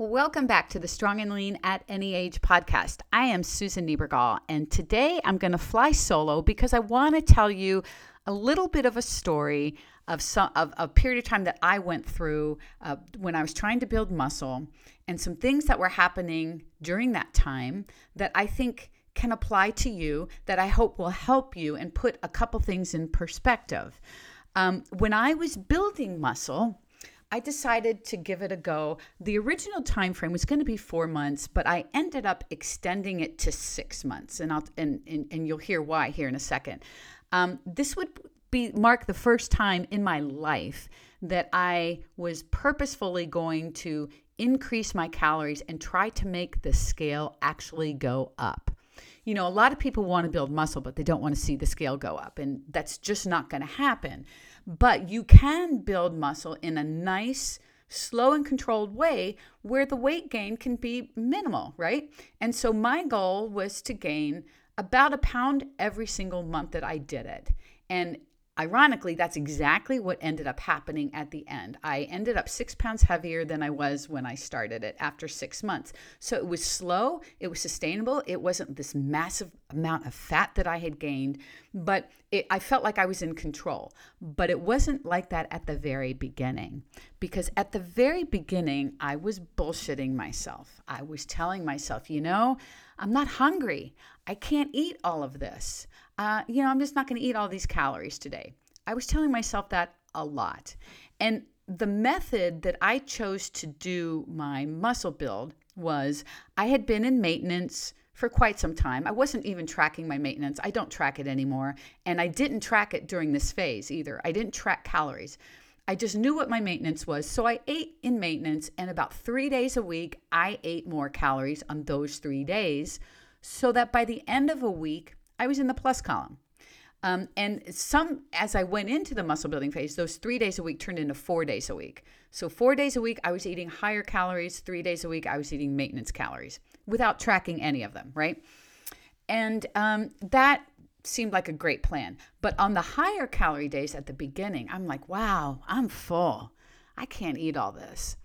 Welcome back to the Strong and Lean at Any Age podcast. I am Susan Niebergall, and today I'm going to fly solo because I want to tell you a little bit of a story of some of a period of time that I went through uh, when I was trying to build muscle, and some things that were happening during that time that I think can apply to you that I hope will help you and put a couple things in perspective. Um, when I was building muscle, I decided to give it a go. The original time frame was going to be four months, but I ended up extending it to six months, and I'll and and, and you'll hear why here in a second. Um, this would be mark the first time in my life that I was purposefully going to increase my calories and try to make the scale actually go up. You know, a lot of people want to build muscle, but they don't want to see the scale go up, and that's just not going to happen. But you can build muscle in a nice, slow and controlled way where the weight gain can be minimal, right? And so my goal was to gain about a pound every single month that I did it. And ironically, that's exactly what ended up happening at the end. I ended up six pounds heavier than I was when I started it after six months. So it was slow, it was sustainable, it wasn't this massive amount of fat that I had gained, but it, I felt like I was in control. But it wasn't like that at the very beginning, because at the very beginning, I was bullshitting myself. I was telling myself, you know, I'm not hungry. I can't eat all of this uh, you know, I'm just not going to eat all these calories today. I was telling myself that a lot. And the method that I chose to do my muscle build was I had been in maintenance for quite some time. I wasn't even tracking my maintenance. I don't track it anymore. And I didn't track it during this phase either. I didn't track calories. I just knew what my maintenance was. So I ate in maintenance, and about three days a week, I ate more calories on those three days so that by the end of a week, I was in the plus column. Um, and some, as I went into the muscle building phase, those three days a week turned into four days a week. So, four days a week, I was eating higher calories. Three days a week, I was eating maintenance calories without tracking any of them, right? And um, that seemed like a great plan. But on the higher calorie days at the beginning, I'm like, wow, I'm full. I can't eat all this.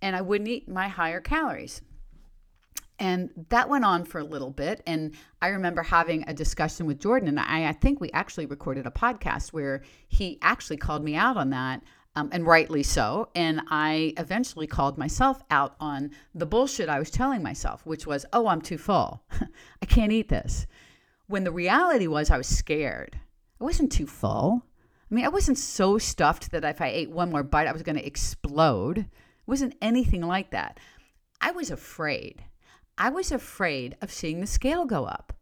And I wouldn't eat my higher calories. And that went on for a little bit. And I remember having a discussion with Jordan, and I, I think we actually recorded a podcast where he actually called me out on that, um, and rightly so. And I eventually called myself out on the bullshit I was telling myself, which was, oh, I'm too full. I can't eat this. When the reality was, I was scared. I wasn't too full. I mean, I wasn't so stuffed that if I ate one more bite, I was going to explode. It wasn't anything like that. I was afraid. I was afraid of seeing the scale go up.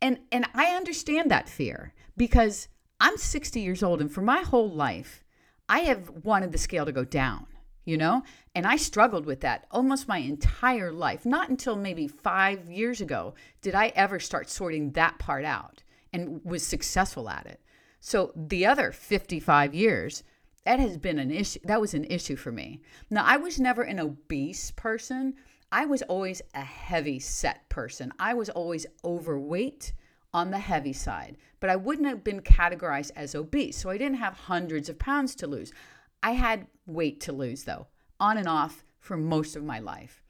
And and I understand that fear because I'm 60 years old and for my whole life I have wanted the scale to go down, you know? And I struggled with that almost my entire life. Not until maybe 5 years ago did I ever start sorting that part out and was successful at it. So the other 55 years that has been an issue that was an issue for me. Now I was never an obese person, I was always a heavy set person. I was always overweight on the heavy side, but I wouldn't have been categorized as obese. So I didn't have hundreds of pounds to lose. I had weight to lose, though, on and off for most of my life.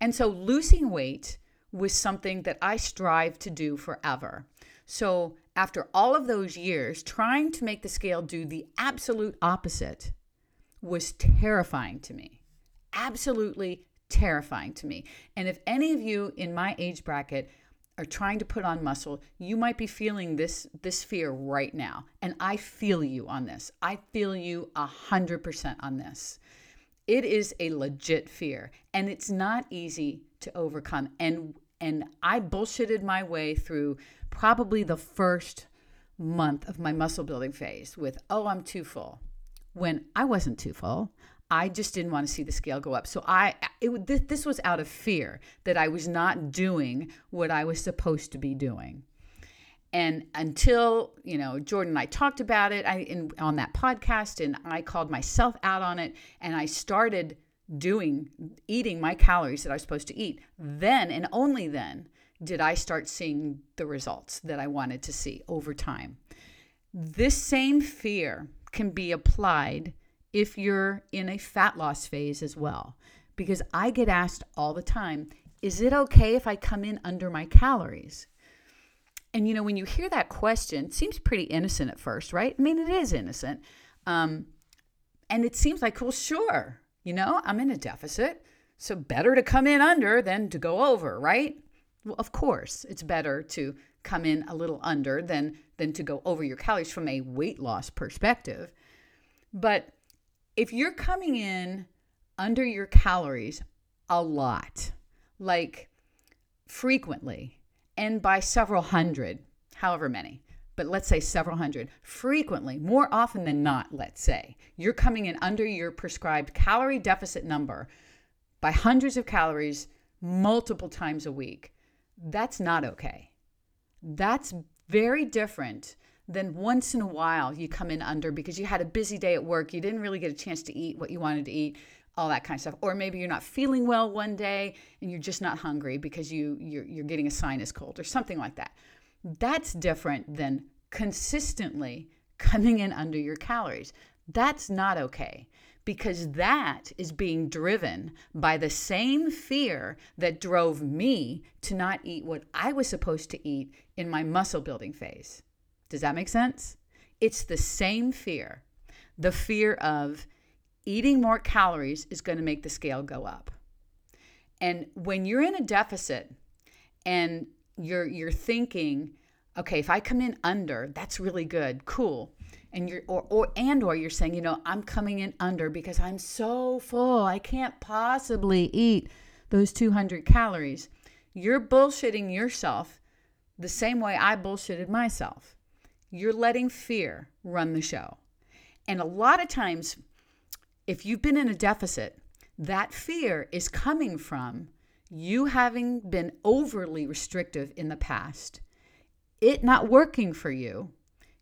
And so losing weight was something that I strive to do forever. So after all of those years, trying to make the scale do the absolute opposite was terrifying to me. Absolutely terrifying to me. And if any of you in my age bracket are trying to put on muscle, you might be feeling this this fear right now. And I feel you on this. I feel you a hundred percent on this. It is a legit fear, and it's not easy to overcome. And and I bullshitted my way through probably the first month of my muscle building phase with, oh, I'm too full. When I wasn't too full, I just didn't want to see the scale go up. So I it, this, was out of fear that I was not doing what I was supposed to be doing. And until, you know, Jordan and I talked about it I, in, on that podcast and I called myself out on it and I started doing eating my calories that I was supposed to eat. Then and only then did I start seeing the results that I wanted to see over time. This same fear can be applied if you're in a fat loss phase as well. Because I get asked all the time, is it okay if I come in under my calories? And you know, when you hear that question, it seems pretty innocent at first, right? I mean, it is innocent. Um, and it seems like, well, sure, you know, I'm in a deficit. So better to come in under than to go over, right? Well, of course, it's better to come in a little under than than to go over your calories from a weight loss perspective. But if you're coming in under your calories a lot, like frequently, and by several hundred, however many, but let's say several hundred, frequently, more often than not, let's say, you're coming in under your prescribed calorie deficit number by hundreds of calories multiple times a week. That's not okay. That's very different than once in a while you come in under because you had a busy day at work, you didn't really get a chance to eat what you wanted to eat, all that kind of stuff. Or maybe you're not feeling well one day and you're just not hungry because you you're, you're getting a sinus cold or something like that. That's different than consistently coming in under your calories. That's not okay because that is being driven by the same fear that drove me to not eat what I was supposed to eat in my muscle building phase. Does that make sense? It's the same fear. The fear of eating more calories is going to make the scale go up. And when you're in a deficit and you're you're thinking, okay, if I come in under, that's really good. Cool and you're or, or and or you're saying you know i'm coming in under because i'm so full i can't possibly eat those 200 calories you're bullshitting yourself the same way i bullshitted myself you're letting fear run the show and a lot of times if you've been in a deficit that fear is coming from you having been overly restrictive in the past it not working for you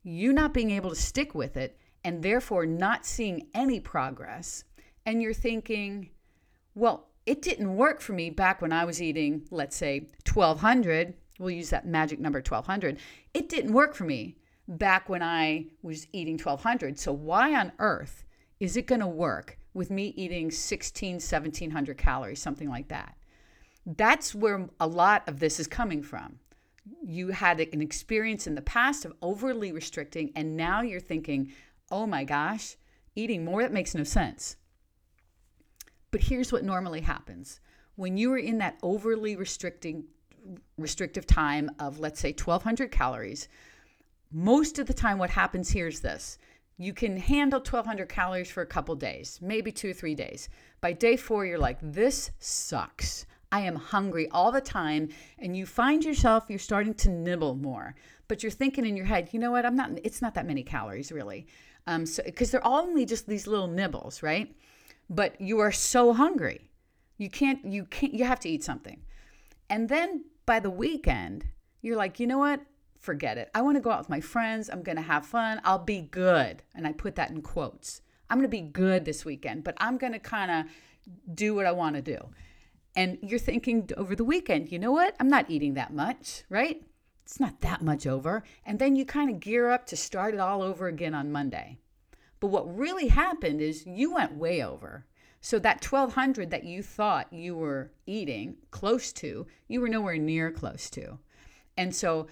you not being able to stick with it and therefore not seeing any progress. And you're thinking, well, it didn't work for me back when I was eating, let's say, 1200. We'll use that magic number 1200. It didn't work for me back when I was eating 1200. So, why on earth is it going to work with me eating 16, 1700 calories, something like that? That's where a lot of this is coming from you had an experience in the past of overly restricting, and now you're thinking, oh my gosh, eating more, that makes no sense. But here's what normally happens when you are in that overly restricting restrictive time of let's say 1200 calories most of the time what happens here is this you can handle 1200 calories for a couple days maybe two or three days by day four you're like this sucks I am hungry all the time. And you find yourself, you're starting to nibble more, but you're thinking in your head, you know what? I'm not, it's not that many calories really. Um, so, cause they're all only just these little nibbles, right? But you are so hungry. You can't, you can't, you have to eat something. And then by the weekend, you're like, you know what? Forget it. I want to go out with my friends. I'm going to have fun. I'll be good. And I put that in quotes. I'm going to be good this weekend, but I'm going to kind of do what I want to do. And you're thinking over the weekend, you know what? I'm not eating that much, right? It's not that much over. And then you kind of gear up to start it all over again on Monday. But what really happened is you went way over. So that 1200 that you thought you were eating close to, you were nowhere near close to. And so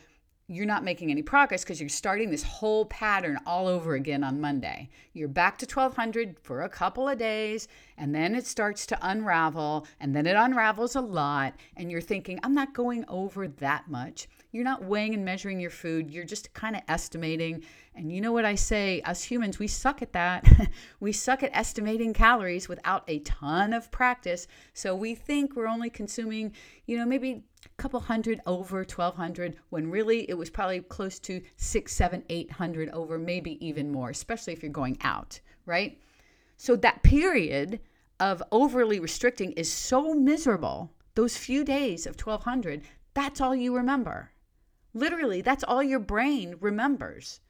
you're not making any progress because you're starting this whole pattern all over again on Monday. You're back to 1200 for a couple of days, and then it starts to unravel, and then it unravels a lot, and you're thinking, I'm not going over that much. You're not weighing and measuring your food, you're just kind of estimating. And you know what I say, us humans, we suck at that. we suck at estimating calories without a ton of practice. So we think we're only consuming, you know, maybe a couple hundred over 1200 when really it was probably close to six, seven, eight hundred over, maybe even more, especially if you're going out, right? So that period of overly restricting is so miserable. Those few days of 1200, that's all you remember. Literally, that's all your brain remembers.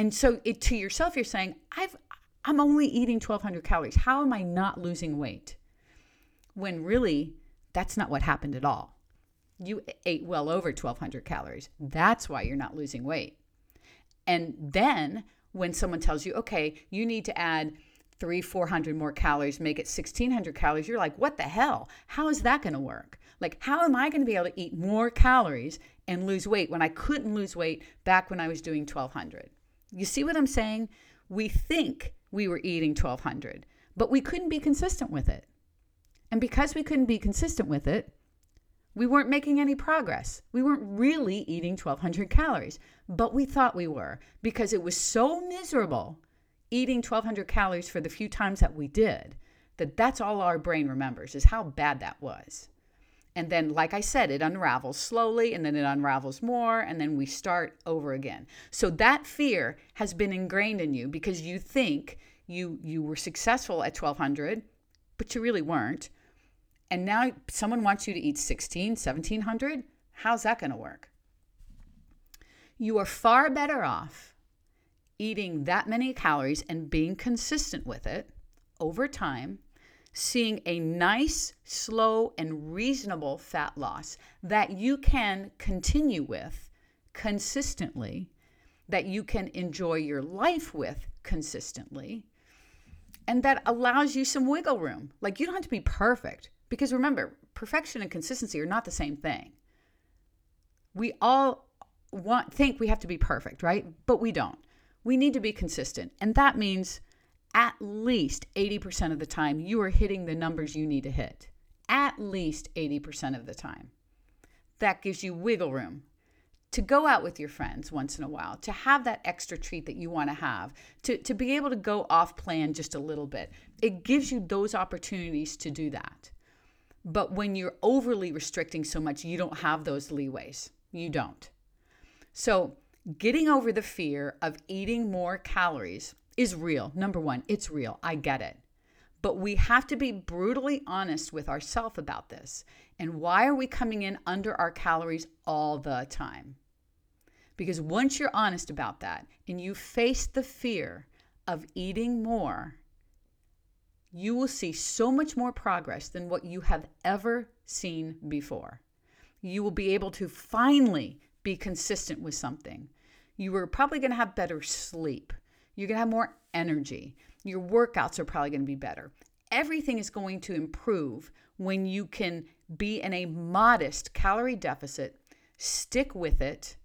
And so it, to yourself, you're saying, I've, I'm only eating 1200 calories. How am I not losing weight? When really, that's not what happened at all you ate well over 1200 calories. That's why you're not losing weight. And then when someone tells you, okay, you need to add three, 400 more calories, make it 1600 calories. You're like, what the hell? How is that going to work? Like, how am I going to be able to eat more calories and lose weight when I couldn't lose weight back when I was doing 1200? You see what I'm saying? We think we were eating 1200, but we couldn't be consistent with it. And because we couldn't be consistent with it, we weren't making any progress. We weren't really eating 1200 calories, but we thought we were because it was so miserable eating 1200 calories for the few times that we did that that's all our brain remembers is how bad that was. And then, like I said, it unravels slowly and then it unravels more, and then we start over again. So that fear has been ingrained in you because you think you you were successful at 1200, but you really weren't and now someone wants you to eat 16, 1700, how's that going to work? You are far better off eating that many calories and being consistent with it over time, seeing a nice, slow, and reasonable fat loss that you can continue with consistently, that you can enjoy your life with consistently, and that allows you some wiggle room. Like you don't have to be perfect. Because remember, perfection and consistency are not the same thing. We all want think we have to be perfect, right? But we don't. We need to be consistent. And that means at least 80% of the time you are hitting the numbers you need to hit. At least 80% of the time. That gives you wiggle room to go out with your friends once in a while, to have that extra treat that you want to have, to, to be able to go off plan just a little bit. It gives you those opportunities to do that. But when you're overly restricting so much, you don't have those leeways. You don't. So, getting over the fear of eating more calories is real. Number one, it's real. I get it. But we have to be brutally honest with ourselves about this. And why are we coming in under our calories all the time? Because once you're honest about that and you face the fear of eating more, you will see so much more progress than what you have ever seen before. You will be able to finally be consistent with something. You are probably going to have better sleep. You're going to have more energy. Your workouts are probably going to be better. Everything is going to improve when you can be in a modest calorie deficit, stick with it,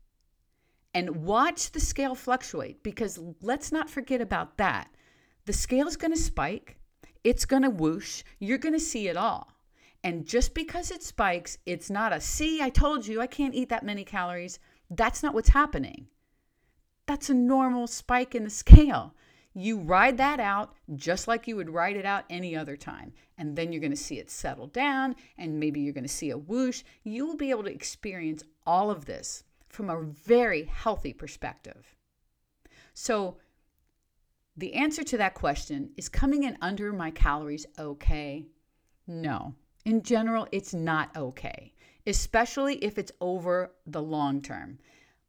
and watch the scale fluctuate because let's not forget about that. The scale is going to spike it's going to whoosh. You're going to see it all. And just because it spikes, it's not a see, I told you I can't eat that many calories. That's not what's happening. That's a normal spike in the scale. You ride that out just like you would ride it out any other time. And then you're going to see it settle down, and maybe you're going to see a whoosh. You will be able to experience all of this from a very healthy perspective. So, the answer to that question is coming in under my calories okay? No. In general, it's not okay, especially if it's over the long term.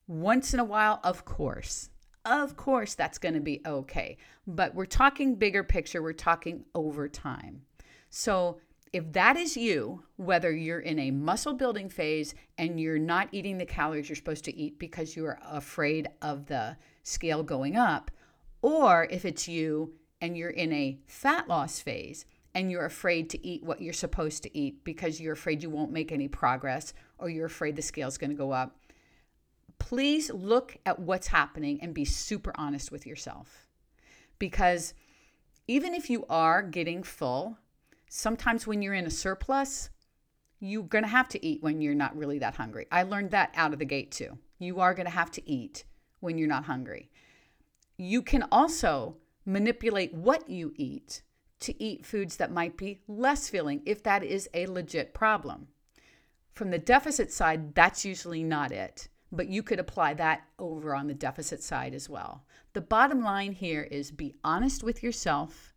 Once in a while, of course. Of course, that's going to be okay. But we're talking bigger picture, we're talking over time. So, if that is you, whether you're in a muscle building phase and you're not eating the calories you're supposed to eat because you are afraid of the scale going up, or if it's you and you're in a fat loss phase and you're afraid to eat what you're supposed to eat because you're afraid you won't make any progress or you're afraid the scale's going to go up, please look at what's happening and be super honest with yourself. Because even if you are getting full, sometimes when you're in a surplus, you're going to have to eat when you're not really that hungry. I learned that out of the gate too. You are going to have to eat when you're not hungry you can also manipulate what you eat to eat foods that might be less filling if that is a legit problem. From the deficit side, that's usually not it, but you could apply that over on the deficit side as well. The bottom line here is be honest with yourself,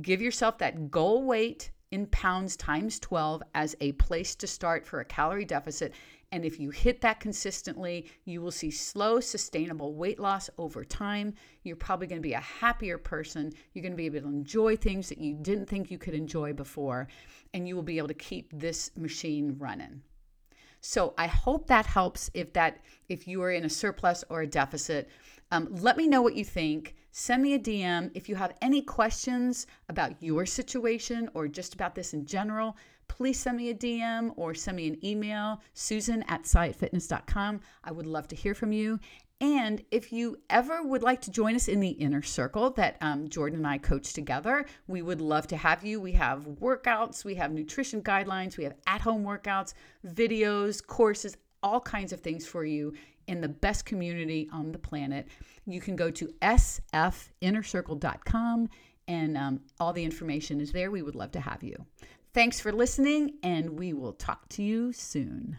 give yourself that goal weight in pounds times 12 as a place to start for a calorie deficit and if you hit that consistently, you will see slow, sustainable weight loss over time. You're probably going to be a happier person. You're going to be able to enjoy things that you didn't think you could enjoy before. And you will be able to keep this machine running. So I hope that helps if that if you are in a surplus or a deficit. Um, let me know what you think. Send me a DM if you have any questions about your situation or just about this in general. Please send me a DM or send me an email, susan at syattfitness.com. I would love to hear from you. And if you ever would like to join us in the inner circle that um, Jordan and I coach together, we would love to have you. We have workouts, we have nutrition guidelines, we have at home workouts, videos, courses, all kinds of things for you in the best community on the planet. You can go to sfinnercircle.com and um, all the information is there. We would love to have you. Thanks for listening, and we will talk to you soon.